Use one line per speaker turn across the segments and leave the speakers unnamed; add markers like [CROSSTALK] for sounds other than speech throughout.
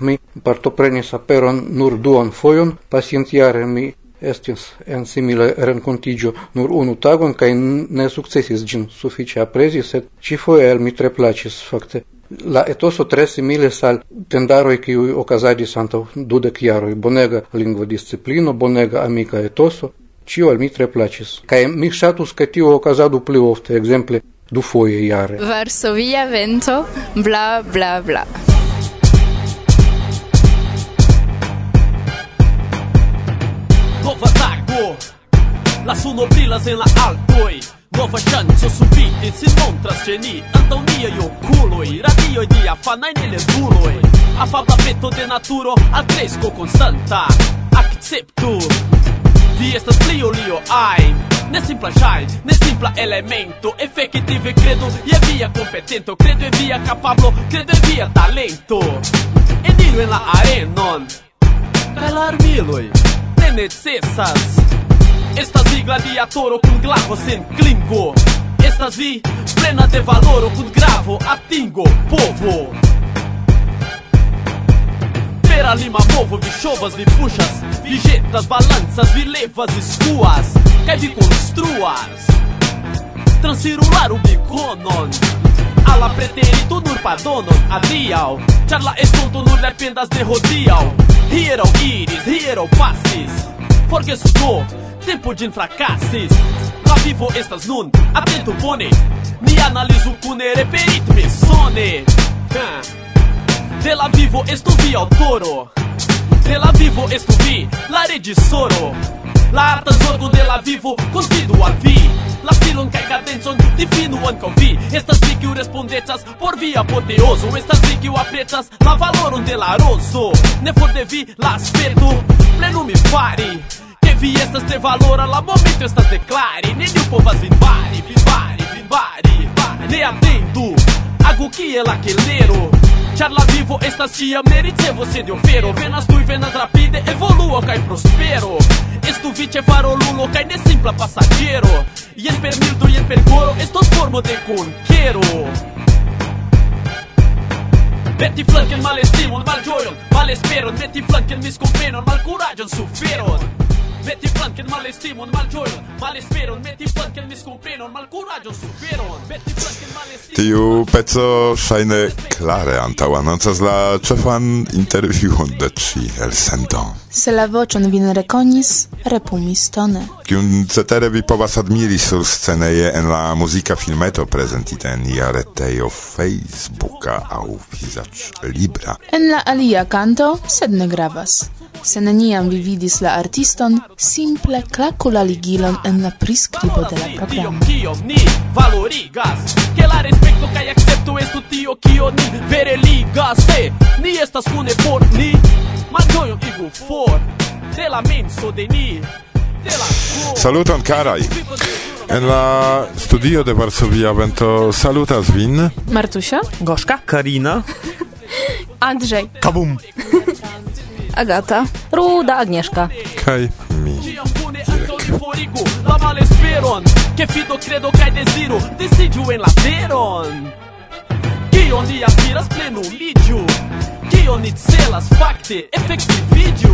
Mi partoprenis aperon nur duon foion, pasintjare mi estis en simile rencontigio nur unu tagon, cae ne successis gin suffice apresi, sed ci foie el mi tre placis, facte. La etoso tre similis al tendaroi kiuj okazadis antaŭ dudec iaroi, Bonega lingua disciplino, bonega amica etoso, cio al mi tre placis. Cae mi shatus ca tio okazadu pli ofte, foie dufoje
Verso Varsovia vento, bla bla bla.
nova tago La suno brilas en la altoj Nova ŝanco subite si montras ĉe ni. Antaŭ niaj okuloj Radioj diafanaj ne A Afabla peto de naturo atresko constanta. Acceptu Vi estas pli ol ai. Ne simpla jai, ne simpla elemento. Effective credo e via competento. Credo e via capablo, credo e via talento. Eniru en la arenon. Kaj la armiloi necesas. Esta sigla de atoro glavo sem clingo. Estas vi plena de valor o gravo atingo povo. Pera lima povo, vi chovas, vi puxas, vi jetas, balanças, vi levas, escuas, que de construas. Transcirular o biconon. Ala preterito nur pardonon adiau Char la estonto nur lependas de rodiau Hiero iris, hiero passis Forgesu do, tempo de fracasses La vivo estas nun, atento bone. Mi analizo cune reperit me sone De la vivo estu vi autoro De la vivo estu vi la regisoro La arta zorgo de la vivo confido a vi atenção divino o confí Estas figuras respondetas por via apoteoso. Estas figuras pretas la valor um delaroso. Ne for de las vedo, plenum mi Que vi estas de valor a la momento estas declare. Nenhum povas vin bari, vin bari, vin Ne atento, hago que el aquelero Char la vivo estas tia mericevo se de opero Venas tui, venas rapide, evoluo kai prospero. Estu vice farolulo kai ne simpla pasagero Ien per mildo, ien per coro, estos formo de conquero. Meti flanken malestimon, malĝojon, malesperon Meti flanken miskomprenon, malkuraĝon, suferon Meti flanken malestimon, malgioion, malesperon, meti flanken che miskomprenon, malkuraĝon, suferon. Meti flanken malestimon.
Tiu pezzo shaine clare antau antaŭanoncas la cefan interviuon de ci el sento
Se la vocion vin reconis, repumis tone.
Kiun cetere vi povas admiri sur sceneje en la muzika filmeto prezentita en ia retejo Facebooka au vizaĝ libra.
En la alia canto, sed ne gravas. Se neniam vi vidis la artiston, simple clacu la ligilon en la prescribo de la programo.
Tio, ni valorigas, che la respecto kaj accepto estu tio, kio ni vere ligas, se ni estas kune por ni, malĝojon igu for de la menso de ni.
Saluton karaj! En la studio de Varsovia vento salutas vin.
Martusia.
Goszka Karina.
Andrzej.
Kabum.
Agata. Ruda Agnieszka.
Kaj?
okay mi. Forigo La malesperon Ke fido credo kaj deziro Desidiu en la teron Kio ni aspiras plenumiĝu Kio ni celas fakte efektiviĝu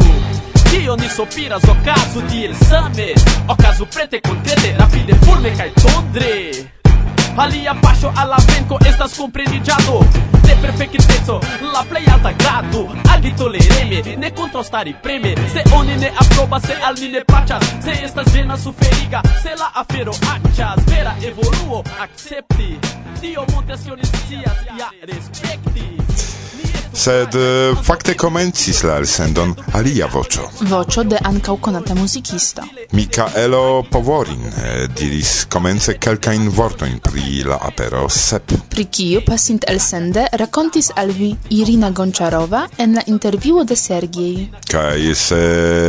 Kio ni sopiras okazu tiel same Okazu prete konkrete rapide fulme kaj tondre. Alia paŝo al la venko estas kompreniĝado de perfekteco. La plej alta grado agi tolereme ne kontrastari preme. Se oni ne aprobas se al ni ne plaĉas se estas ĝena suferiga se la afero aĉas vera evoluo akcepti. Tio montras ke oni scias ja respekti
sed uh, fakte komencis la elsendon alia voĉo.
Voĉo de ankaŭ konata muzikisto.
Mikaelo Povorin eh, diris komence kelkajn vortojn pri la apero Sep.
Pri kiu pasint elsende rakontis al vi Irina Gonczarova en la intervjuo de Sergiej.
Kaj se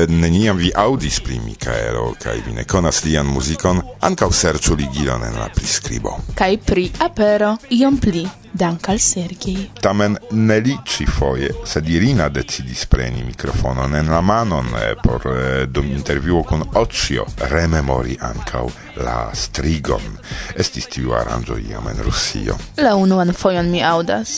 neniam vi aŭdis pri Mikaelo kaj vi ne konas lian muzikon, ankaŭ serĉu ligilon en la priskribo.
Kaj pri apero iom pli. Dank al Sergei.
Tamen ne li ci foie, sed Irina decidis preni mikrofonon en la manon eh, por eh, dum interviuo con Ocio rememori ankaŭ la strigon. Estis tiu aranĝo iam en Rusio.
La unuan fojon mi aŭdas,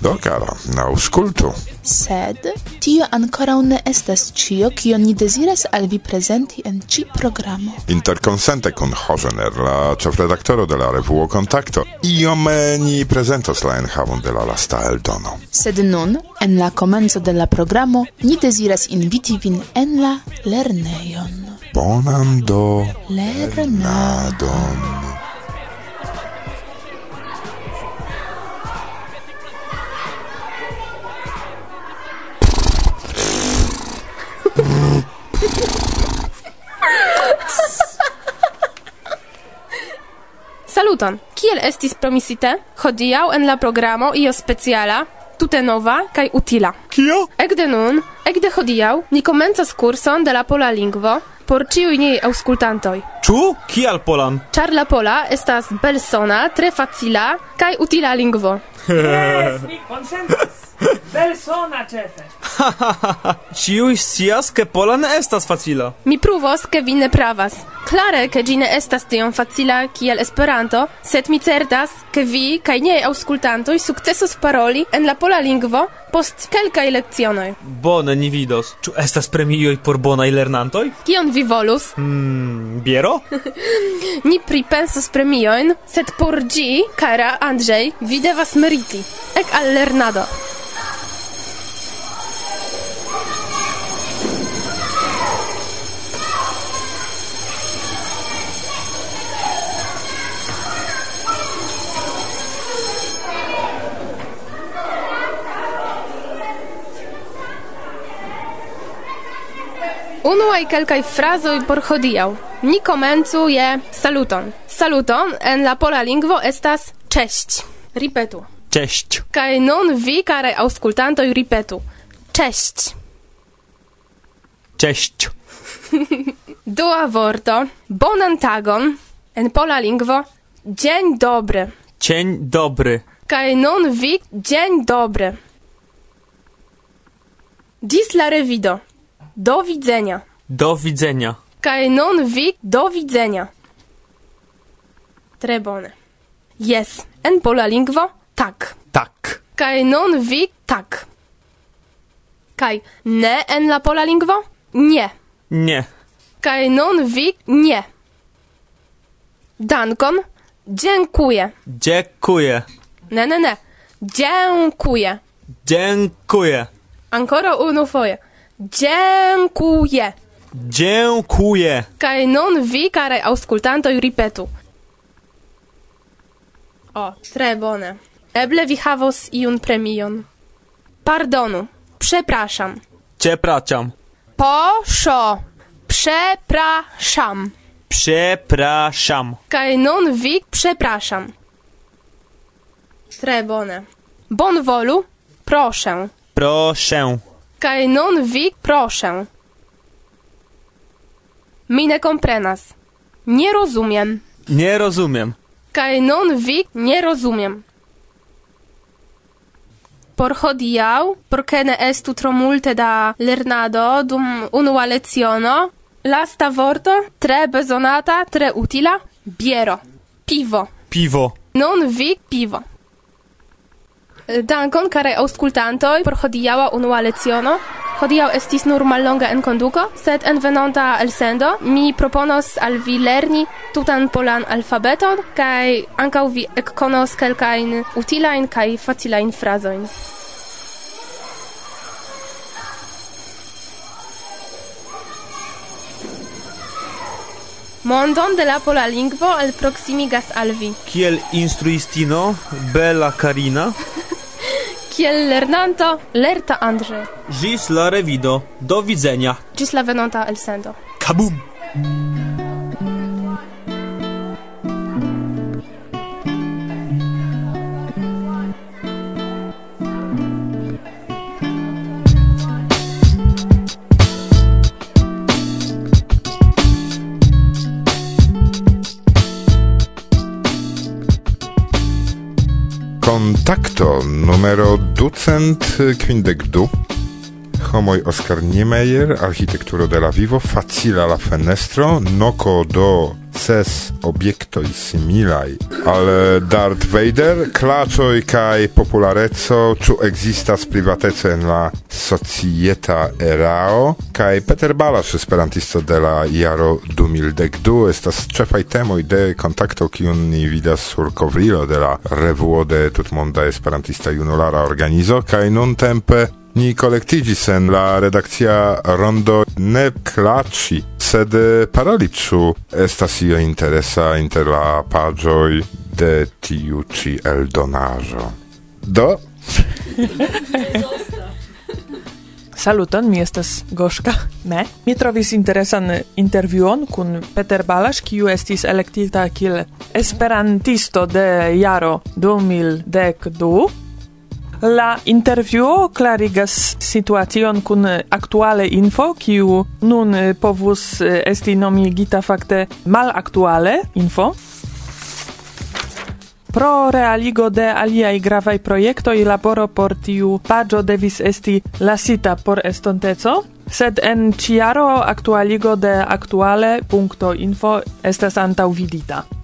Do, cara, auscultu.
Sed, tio ancora ne estas cio, cio ni desiras al vi presenti en ci programo.
Interconsente con Hosener, la chefredaktoro de la revuo Contacto, iom ni presentos la enhavon de la lasta eldono.
Sed nun, en la comenzo de la programo, ni desiras inviti vin en la lerneion.
Bonan do
lernadon. lernadon.
Saluton! Kiel estis promisite, hodiaŭ en la programo io speciala, tute nova kaj utila.
Kio?
Ekde nun, ekde hodiaŭ, ni komencas kurson de la pola lingvo por ĉiuj niaj aŭskultantoj.
Ĉu? Kial polan?
Ĉar la pola estas belsona, tre facila kaj utila lingvo.
Jes, mi konsentas. Belsona ĉefe.
Ĉiuj scias, ke pola ne estas facila.
Mi pruvos, ke vi ne pravas. Klare, ke ĝi ne estas tiom facila kiel Esperanto, sed mi certas, ke vi kaj niaj aŭskultantoj sukcesos paroli en la pola lingvo post kelkaj lecionoj.
Bone, ni vidos. Ĉu estas premioj por bonaj lernantoj?
Kion vi volus?
Mm, biero? Czego? [LAUGHS]
Ni pripensus premioin, sed por gi, cara Andrzej, vide was meriti, ec allernado. unuaj kelkaj frazoj por hodiaŭ. Ni komencu je saluton. Saluton en la pola lingvo estas cześć. Ripetu.
Cześć.
Kaj nun vi, karaj aŭskultantoj, ripetu. Cześć.
Cześć. [LAUGHS]
Dua vorto. Bonan tagon. En pola lingvo. Dzień dobry.
Cień dobry.
Kaj nun vi, dzień dobry. Dis la revido. Do widzenia.
Do widzenia.
Kaj nun vi, do widzenia. Tre bone. Yes. En pola lingvo, tak.
Tak.
Kaj nun vi, tak. Kaj ne en la pola lingvo? Nie.
Nie.
Kaj nun vi, nie. Dankon, dziękuję.
Dziękuję.
Ne, ne, ne. Dziękuję.
Dziękuję.
Ancora unu foje. Dziękuję.
Dziękuję.
Kaj nun vi, karaj aŭskultantoj, ripetu. O, tre bone. Eble vi havos iun premion. Pardonu. Przepraszam.
Przepraszam.
Poszo. Przepraszam.
Przepraszam.
Kaj nun vi, przepraszam. Tre bone. Bonvolu. Proszę.
Proszę.
Kaj nun vi, proszę. Mi ne komprenas. Nie rozumiem.
Nie rozumiem.
Kaj non vi nie rozumiem. Por hodiaŭ, por ke ne estu tro multe da lernado dum unua leciono, lasta vorto tre bezonata, tre utila, biero, pivo.
Pivo.
Non vi pivo. Dankon, care auscultantoi, por hodiaŭa unua leciono. Hodiaŭ estis nur mallonga enkonduko, sed en venonta elsendo mi proponos al vi lerni tutan polan alfabeton kaj ankaŭ vi ekkonos kelkajn utilajn kaj facilajn frazojn. Mondon de la pola lingvo al proximigas al vi.
Kiel instruistino, bela Karina.
Kiel lernanto, lerta Andre.
Gis la revido, do widzenia.
Gis la venonta elsendo.
Kabum!
Numero ducent quindecdu. Homoj Oskar Niemeyer, architekturo de la vivo, facila la fenestro, noko do ses objektoj similaj, al eh, Darth Vader clacoi kaj popularezzo ĉu ekzistas privateco en la societa erao kaj Peter Balas, esperantisto de la jaro 2012 estas ĉefaj temoj de kontakto kiun ni vidas sur kovrilo de la revuo de tutmonda esperantista junulara organizo kaj nuntempe Ni kolektigis en la redakcia rondo ne klaci sed eh, paroli ĉu estas io interesa inter la paĝoj de tiu ĉi eldonaĵo. Do [LAUGHS]
Saluton, mi estas Goszka. Me. Mi trovis interesan intervjuon kun Peter Balaš, kiu estis elektita kiel esperantisto de jaro 2012. La intervjuo klarigas situacion kun aktuale info, kiu nun eh, povus eh, esti nomigita fakte malaktuale info. Pro realigo de aliaj gravaj projektoj laboro por tiu paĝo devis esti lasita por estonteco, sed en ĉiaro aktualigo de aktuale.info estas antaŭvidita.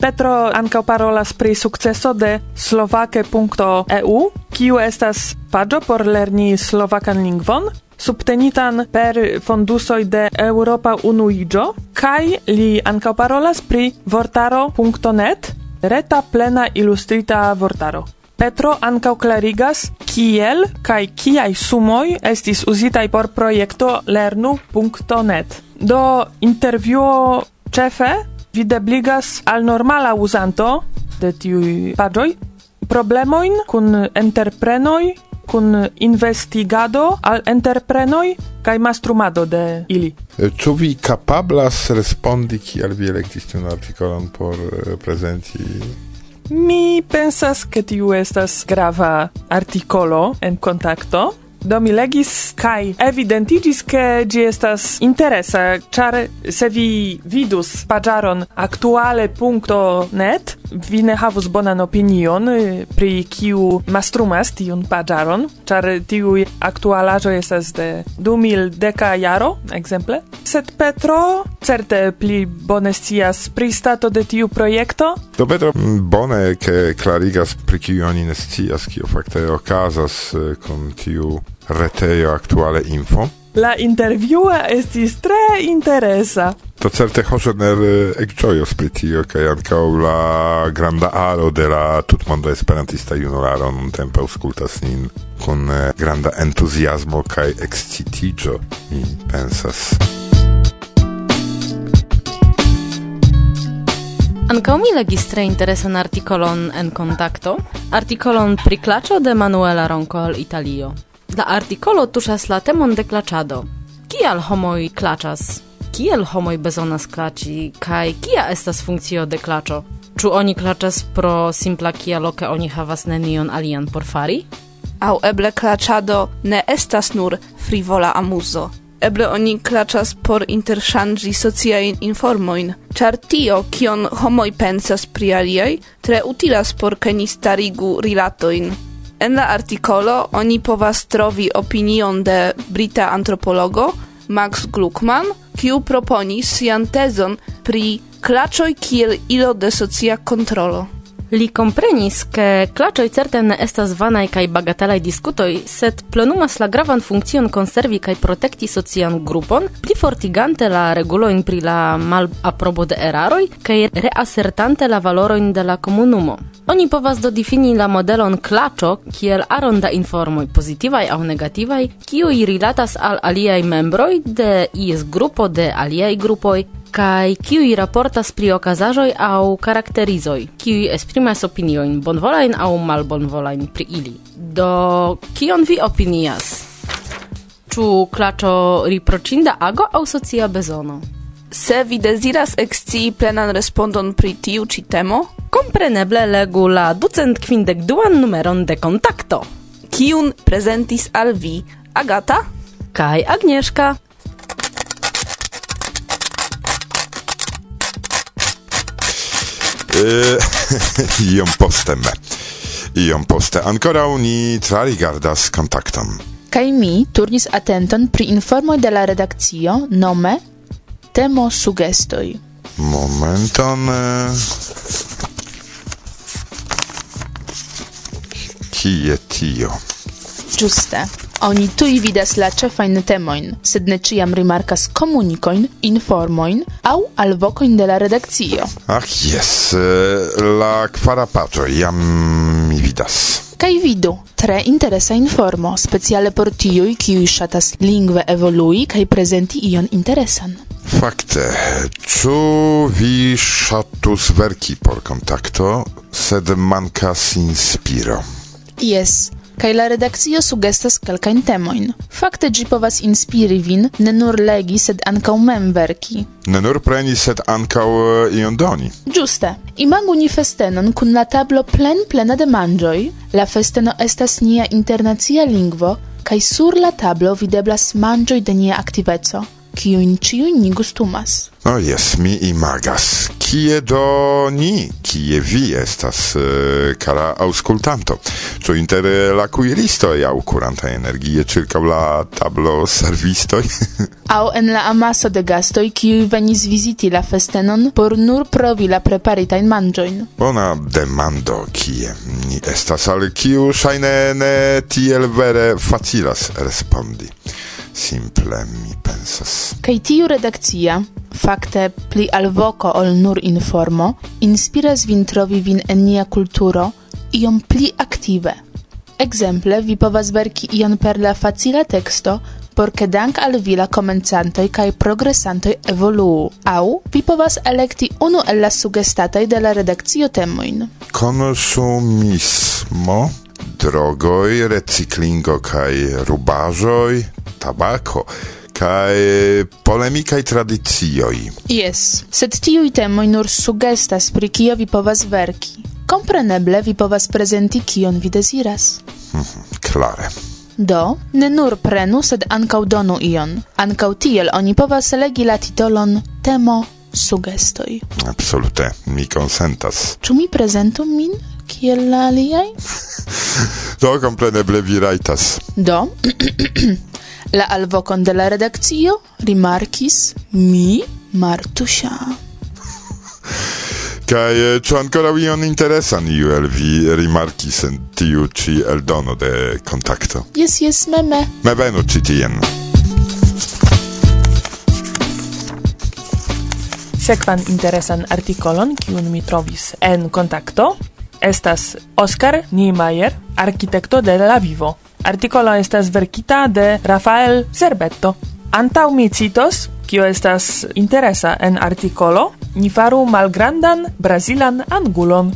Petro ankaŭ parolas pri sukceso de slovake.eu, kiu estas paĝo por lerni slovakan lingvon, subtenitan per fondusoj de Europa Unuiĝo, kaj li ankaŭ parolas pri vortaro.net, reta plena ilustrita vortaro. Petro ankaŭ klarigas kiel kaj kiaj sumoj estis uzitaj por projekto lernu.net. Do intervjuo ĉefe videbligas al normala usanto de tiuj pagioi problemoin kun entreprenoi kun investigado al entreprenoi kai mastrumado de ili.
Ĉu vi kapablas respondi kiel vi elektis tiun artikolon por prezenti
Mi pensas ke tiu estas grava artikolo en kontakto Do mi legis kai evidentigis ke gi estas interesa, char se vi vidus paĝaron aktuale.net, vi ne havus bonan opinion eh, pri kiu mastrumas tiun pajaron char tiu aktualaĵo estas de 2010 jaro, ekzemple. Sed Petro certe pli bone scias pri stato de tiu projekto.
Do Petro bone ke klarigas pri kiu oni ne scias, kiu fakte okazas eh, kun tiu retejo actuale info.
La intervjua estis tre interesa.
To certe Hosener ekĝojos pri tio kaj ankaŭ la granda aro de la tutmonda esperantista junularo nuntempe aŭskultas nin kun eh, granda entuziasmo kaj ekscitiĝo, mi pensas.
Ankaŭ mi legis tre interesan artikolon en Kontakto, artikolon pri klaĉo de Manuela Ronco al Italio. La articolo tuŝas la temon de klaĉado. Kial homoj klaĉas? Kiel homoj bezonas klaĉi kaj kia estas funkcio de klaĉo? Ĉu oni klaĉas pro simpla kialo ke oni havas nenion alian por fari?
Aŭ eble klaĉado ne estas nur frivola amuzo. Eble oni klaĉas por interŝanĝi sociajn informojn, ĉar tio, kion homoj pensas pri aliaj, tre utilas por ke ni starigu rilatojn. En la articolo oni povas trovi opinion de brita antropologo Max Gluckman, kiu proponis sian tezon pri klaĉoj kiel ilo de socia kontrolo.
Li comprenis che clacioi certe ne estas vanai cae bagatelai discutoi, sed plenumas la gravan funccion conservi cae protekti socian grupon, plifortigante la reguloin pri la mal aprobo de eraroi, cae reassertante la valoroin de la comunumo. Oni povas do defini la modelon clacio, kiel aron da informoj pozitivaj aŭ negativaj, kiuj rilatas al aliaj membroi de ies grupo de aliaj grupoj kai kiui raportas pri okazajoj au karakterizoj, kiu esprimas opinioin bonvolain au malbonvolain pri ili. Do kion vi opinias? Ĉu klaĉo riproĉinda ago aŭ socia bezono?
Se vi deziras ekscii plenan respondon pri tiu ĉi temo,
kompreneble legu la ducent kvindek duan numeron de kontakto.
Kiun prezentis al vi Agata
kaj Agnieszka.
Eh, [LAUGHS] iom postem. Iom poste ancora uni trarigardas kontakton.
Kai mi turnis atenton pri informoj de la redakcio nome temo sugestoj.
Momenton... Eh. Kie tio?
Giuste oni tui vidas la cefajn temojn, sed ne ĉiam rimarkas komunikojn, informojn aŭ alvokojn de la redakcio.
Ach jes, eh, la kvara paĝo jam mi vidas.
Kaj vidu, tre interesa informo, speciale por tiuj, kiuj ŝatas lingve evolui kaj prezenti ion interesan.
Fakte, ĉu vi ŝatus verki por kontakto, sed mankas inspiro?
Jes, kaj la redakcio sugestas kelkajn temojn. Fakte ĝi povas inspiri vin ne nur legi, sed ankaŭ mem verki.
Ne nur preni, sed ankaŭ uh, ion doni.
Ĝuste. Imagu ni festenon kun la tablo plen plena de manĝoj. La festeno estas nia internacia lingvo kaj sur la tablo videblas manĝoj de nia aktiveco kiun ciu ni gustumas.
Oh, yes, mi imagas. Kie do ni, kie vi estas, eh, uh, cara auscultanto? Ĉu inter eh, la kuiristoj aŭ kuranta energie ĉirkaŭ la tablo servistoj? [LAUGHS]
aŭ en la amaso de gastoj, kiuj venis viziti la festenon por nur provi la preparitajn manĝojn.
Bona demando, kie ni estas, al kiu ŝajne ne tiel vere facilas respondi simple mi pensas.
Kaj tiu redakcia, fakte pli alvoko ol nur informo, inspiras vin trovi vin en nia kulturo iom pli aktive. Ekzemple, vi povas verki ion per la facila teksto, por ke dank al vi la komencantoj kaj progresantoj evoluu, au vi povas elekti unu el la sugestataj de la redakcio temoin.
Konsumismo drogoi, reciclingo kai rubajoi, tabako kai polemikai tradicioi.
Yes, sed tiui temoi nur sugestas pri kio vi povas verki. Kompreneble vi povas prezenti kion vi deziras. [LAUGHS]
Klare.
Do, ne nur prenu, sed ankaŭ donu ion. Ankaŭ tiel oni povas legi la titolon temo sugestoj.
Absolute, mi konsentas.
Ĉu mi prezentu min? kiel la aliaj?
Do, kompreneble vi rajtas.
Do, [CLEARS THROAT] la alvokon de la redakcio rimarkis mi, Martusia.
Kaj eh, ĉu ankoraŭ ion interesan iu el vi rimarkis en tiu ĉi eldono de kontakto?
Jes, jes, meme.
Me venu ĉi tien.
Sekvan interesan artikolon, kiun mi trovis en kontakto, estas Oscar Niemeyer, arkitekto de la vivo. Artikolo estas verkita de Rafael Zerbetto. Antau mi citos, kio estas interesa en artikolo, ni faru malgrandan brazilan angulon.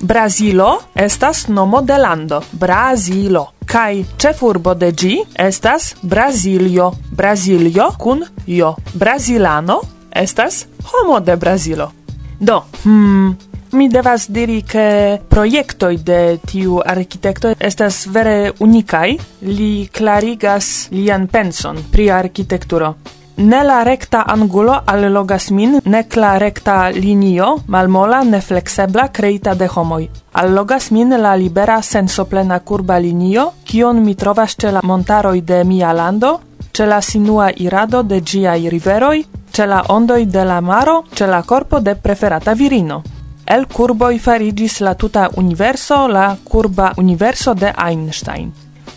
Brazilo estas nomo de lando, Brazilo. Kai ĉefurbo de ĝi estas Brazilio. Brazilio kun jo. Brazilano estas homo de Brazilo. Do, hmm, Mi devas diri ke projektoj de tiu arkitekto estas vere unikaj. li clarigas lian penson pri arkitekturo. Ne la recta angulo allogas min, nec la recta linio, malmola, neflexebla, creita de homoj. Allogas min la libera sensoplena curba linio, kion mi trovas ce la montaroj de mia lando, ce la sinua irado de giai riveroi, ce la ondoi de la maro, ce la corpo de preferata virino. El curboi farigis la tuta universo, la curba universo de Einstein.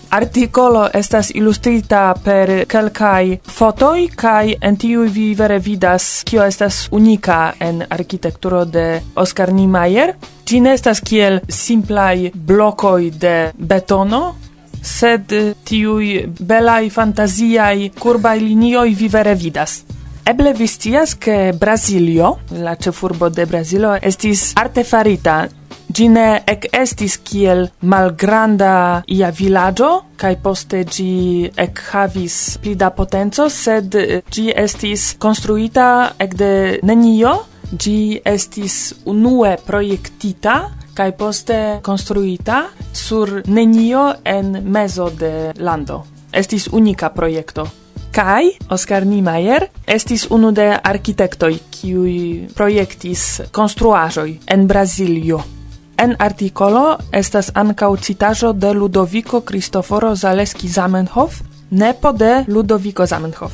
Articolo estas illustrita per kelkaj fotoj kaj en tiuj vi vere vidas kio estas unika en arkitekturo de Oskar Niemeyer. Ĝi ne estas kiel simplaj blokoj de betono, sed tiuj belaj fantaziaj kurbaj linioj vi vere vidas. Eble vi scias ke Brazilio, la ĉefurbo de Brazilo, estis artefarita Gi ne ec estis kiel malgranda ia villaggio, kai poste gi ec havis pli da potenco, sed gi estis construita ec de nenio, gi estis unue proiectita, kai poste construita sur nenio en mezo de lando. Estis unica proiecto. Kai Oskar Niemeyer estis unu de architektoj kiuj projektis konstruaĵoj en Brazilio. En artikolo estas ankaŭ citaĵo de Ludoviko Kristoforo Zaleski Zamenhof, nepo de Ludoviko Zamenhof.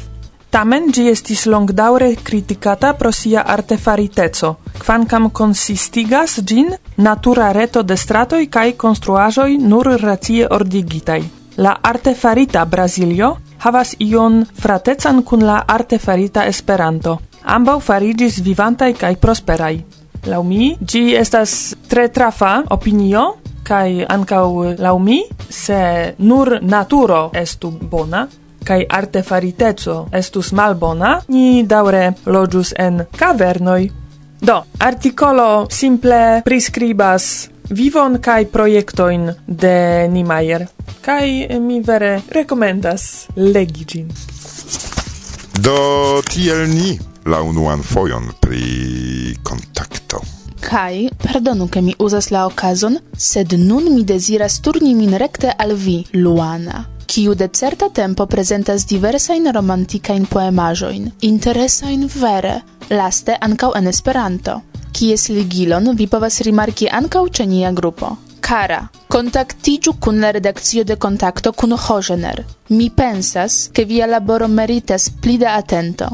Tamen ĝi estis longdaŭre kritikata pro sia artefariteco, kvankam konsistigas ĝin natura reto de stratoj kaj konstruaĵoj nur racie ordigitaj. La artefarita Brazilio havas ion fratecan kun la artefarita Esperanto. Ambau farigis vivantai kai prosperai. Lau mi gi estas tre trafa opinio kai ankaŭ lau mi se nur naturo estu bona kai artefariteco estus malbona, ni daure lodjus en kavernoj. Do, artikolo simple prescribas vivon kai projektoin de Niemeyer. Kai mi vere rekomendas legi gin.
Do tiel ni la unuan fojon pri kontakto.
Kai, pardonu ke mi uzas la okazon, sed nun mi deziras turni min rekte al vi, Luana kiu de certa tempo presentas diversain romantikajn poemajoin, interesain vere, laste ancau en Esperanto kies ligilon vi povas rimarki ankaŭ ĉe nia grupo. Kara, kontaktiĝu kun la redakcio de kontakto kun Hožener. Mi pensas, ke via laboro meritas pli da atento.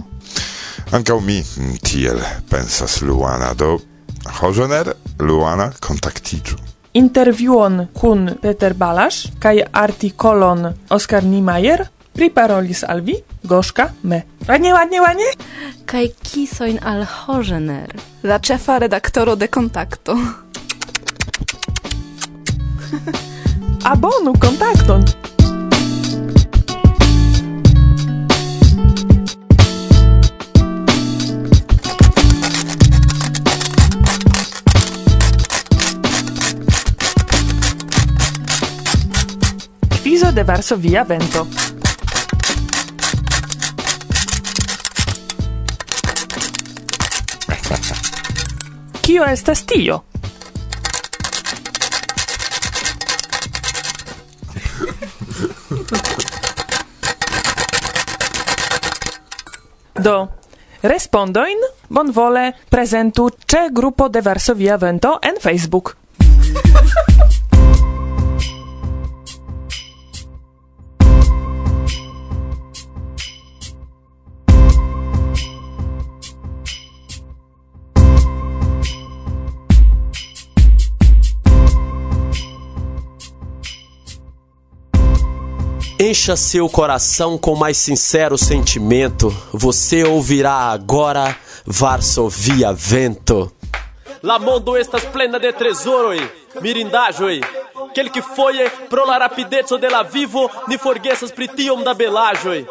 Ankaŭ mi mm, tiel pensas Luana, do Hožener, Luana, kontaktiĝu.
Intervjuon kun Peter Balasz kaj artikolon Oskar Niemeyer priparolis al vi Goszka me. Ładnie, ładnie, ładnie?
Kaj kisoin al Hożener.
La cefa redaktoro de kontakto. [LAUGHS]
Abonu kontakton. de verso via vento. kio estas tio? Do, respondoin bonvole prezentu ce grupo de Varsovia Vento en Facebook.
Encha seu coração com mais sincero sentimento. Você ouvirá agora Varsovia Vento. La mondo estas plena de tesouroi, mirindajoi. Aquele que foi pro la rapidezzo della vivo, ni forgesas pritium da belajoi.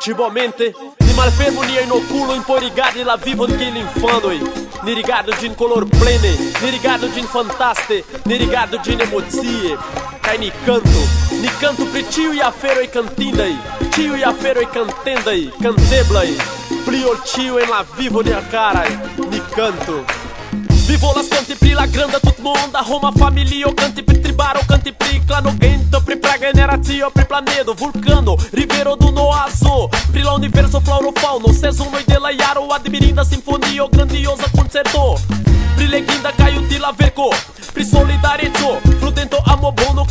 Tibamente, ni malfermo ni inoculo imporigade la vivo que l'infanoi. Ni rigado din color plene, ni rigado din fantaste, ni rigado din emozie. Canto, Ni canto pri e a feiro e cantenda, kantendaj, kanteblaj, pli ol tio em la vivo niakaraj, ni canto. Vi volas kanti pri la granda tutmonda homa familio kanti pri tribaro cante pri no gento pri prageneracio pri planedo vulcano ribeiro do noazo pri la universo flauro fauno e de la jaro admirinda simfonio grandioza koncerto pri caiu de utila verko pri solidareco prudento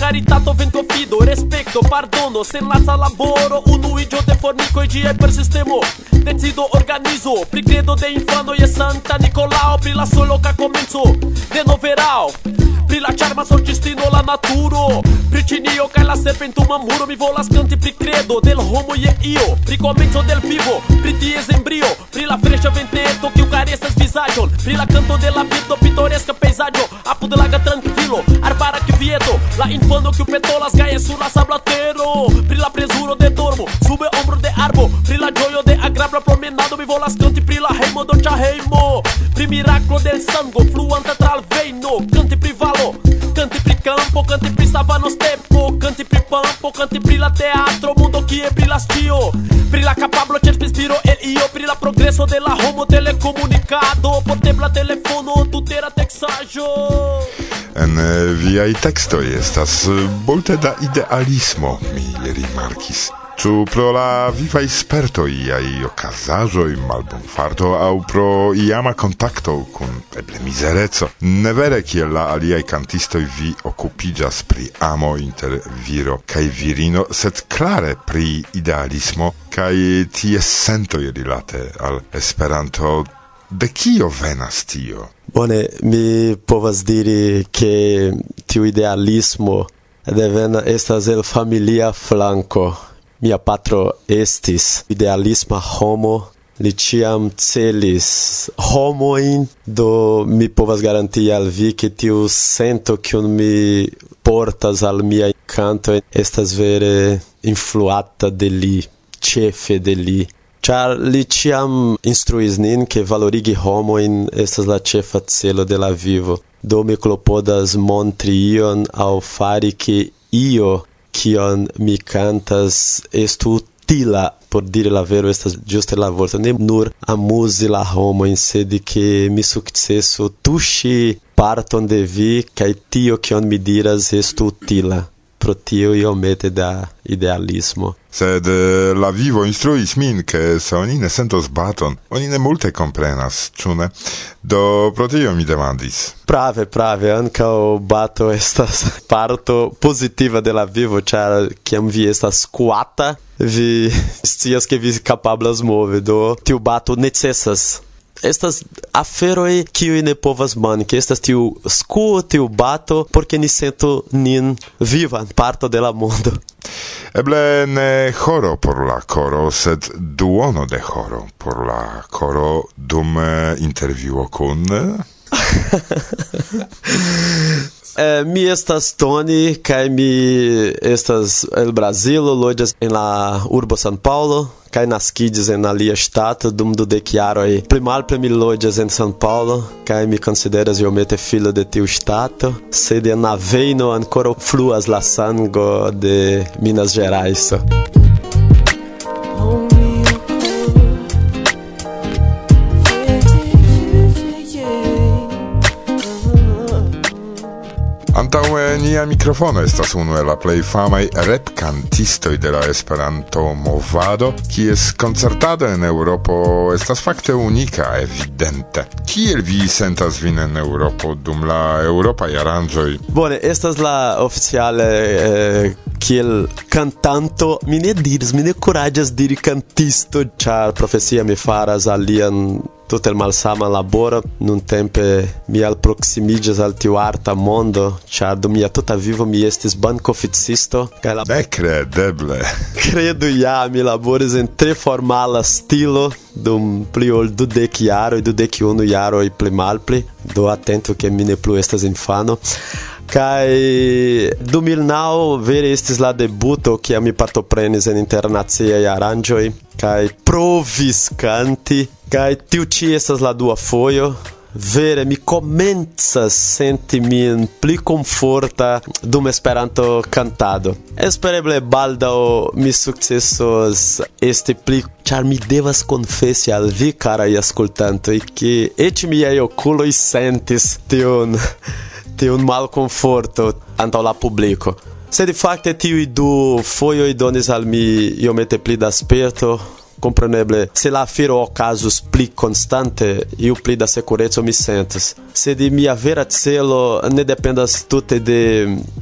caritato vento fido Respecto pardono sen laza laboro Unuigio de fornico e die per sistemo Decido organizo Pri credo de infano e santa Nicolao Pri la solo ca comenzo De noveral Pri la charma solgistino la naturo. Pri cinio kaj la serpentuma muro Mi volas kanti pri credo del homo je io. Pri comenzo del vivo, pri ties embrio. Pri la freŝa venteto kiu karesas vizaĝon. Pri la kanto de la birdo pitoreska pejzaĝo. Apud laga trankvilo, arbara kvieto La infano kiu petolas gaje sur la sablatero. Pri la presuro de dormo, sube ombro de arbo. Pri la ĝojo de agrabla promenado Mi volas canti pri la heimo do heimo Pri miracolo del sango Fluanta tra al veino Canti pri valo. Canti pri campo Canti pri savano stepo Canti pri pampo Canti pri la teatro Mundo che pri la stio Pri la capablo cerpi spiro el io Pri la progresso de la homo telecomunicado. Portebla telefono Tutera texaggio
En viai textoi estas multe da idealismo, mi rimarkis. Ĉu pro la vivaj spertoj iaj okazaĵoj, malbonfarto aŭ pro iama kontakto kun eble mizereco? Ne vere kiel la aliaj kantistoj vi okupiĝas pri amo inter viro kaj virino, sed klare pri idealismo kaj ties sentoj rilate al Esperanto. De kio venas tio?
Bone, mi povas diri ke tiu idealismo devena estas el familia flanco Mia patro estis idealisma homo, li ciam celis homoin, do mi povas garanti al vi che tiu sento un mi portas al mia canto estas vere influata de li, cefe de li. Char li ciam instruis nin che valorigi homoin estas la cefa celo de la vivo. Do mi clopodas montri ion au fari che io kion mi cantas estu utila por dire la vero estas giusta la vorto ne nur amuzi la homo in sede che mi successo tushi parton de vi kai tio kion mi diras estu utila pro tio iomete da idealismo.
Sed eh, la vivo instruis min, che se oni ne sentos baton, oni ne multe comprenas, ciune? Do pro tio mi demandis.
Prave, prave, o bato estas [LAUGHS] parto positiva de la vivo, char ciam vi estas quata, vi [LAUGHS] stias che vi capablas move, do tiu bato necessas estas aferoi kiu ne povas manki. Estas tiu skuo tiu bato porque ni sento nin vivan parto de la mondo.
Eble ne horo por la coro, sed duono de horo por la coro dum eh, interviuo kun...
Eh? [LAUGHS] eh, mi estas Tony, kaj mi estas el Brazilo, loĝas en la urbo San Paulo, kai naskides en alia ŝtato dum dudek jaroj. Pli malpli mi loĝas en São Paulo, kai mi konsideras iomete filo de tiu ŝtato, sed en la veino ankoraŭ fluas la sango de Minas Gerais.
Antaue nia mikrofono estas unu el la plej famaj rap-kantistoj de la Esperanto-movado, kies koncertado en Eŭropo estas fakte unika, evidente. Kiel vi sentas vin en Eŭropo dum la eŭropaj aranĝoj?
Bone, estas la oficiale eh, kiel cantanto mi ne diris mi ne kuraĝas diri cantisto ĉar profesia mi faras alian tutel malsama labora nun tempe mi al proximigas al tiu arta mondo ĉar dum mia tuta vivo mi estis bankoficisto
kaj la nekredeble. [LAUGHS]
Credo ja mi laboris en tre formala stilo dum pli ol dudek jaroj dudek unu jaroj pli malpli do atentu che mi ne plu estas infano. Kai do Milnau ver estes la debuto che a mi partoprenis en internacia e aranjoi kai provis canti Kai tiuti essas lá do apoio vere mi comenzas senti min pli conforta dum Esperanto cantado. Espereble baldaŭ mi sukcesos este pli, char mi devas konfesi al vi, karaj aŭskultantoj, ke eĉ miaj okuloj sentis tiun público, se de la é teu e do du fojoj donis al mi iomete pli da sperto compreneble se la firo o casus pli constante iu pli da securezzo mi sentas se di mia vera celo ne dependas tutte de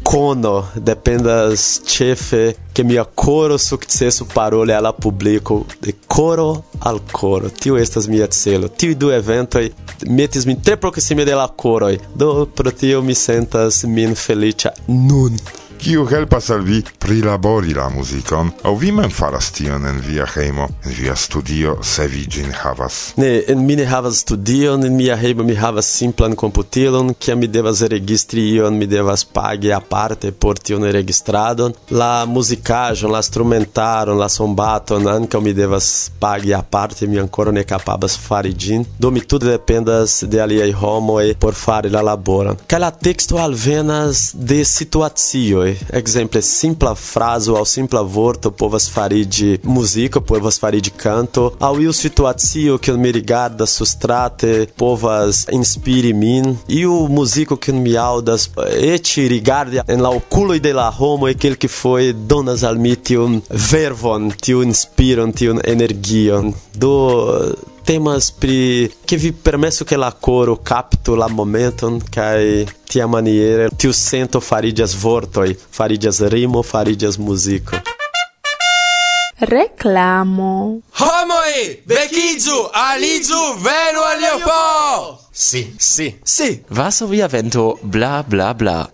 cono dependas chefe che mia coro successo parole alla publico de coro al coro. Tio estas mia celo. Tio evento metis min tre proxime de la coro do pro tio mi sentas min felicia nun
kiu helpas al vi prilabori la muzikon, aŭ vi mem faras tion en via hejmo, en via studio, se vi ĝin havas.
Ne, en mi ne havas studion, en mia hejmo mi havas simplan komputilon, kiam mi devas registri ion, mi devas pagi aparte por tion registradon. La muzikaĵon, la strumentaron, la sombaton, ankaŭ mi devas pagi aparte, mi ankoraŭ ne kapabas fari ĝin. Do mi tute dependas de aliaj homoj por fari la laboron. Kaj la teksto alvenas de situacioj Exemplo, é simples frazo ao simples vorto povas fari de música povas fari de canto, au iu situacio kiun mi rigardas sustrate povas inspire min, o músico que me aŭdas eĉ eh, rigardi en la okuloj de la homoj kelkfoje é donas al mi tiun vervon, tiun inspiron, tiun energion. Do temas pri che vi permesso que la coro capto la momenton kai tia maniere tiu sento faridias vortoi faridias rimo faridias musico
Reclamo.
Homoi, vecizu, alizu, venu al
Sì, sì, sì. Vaso via vento, bla bla bla.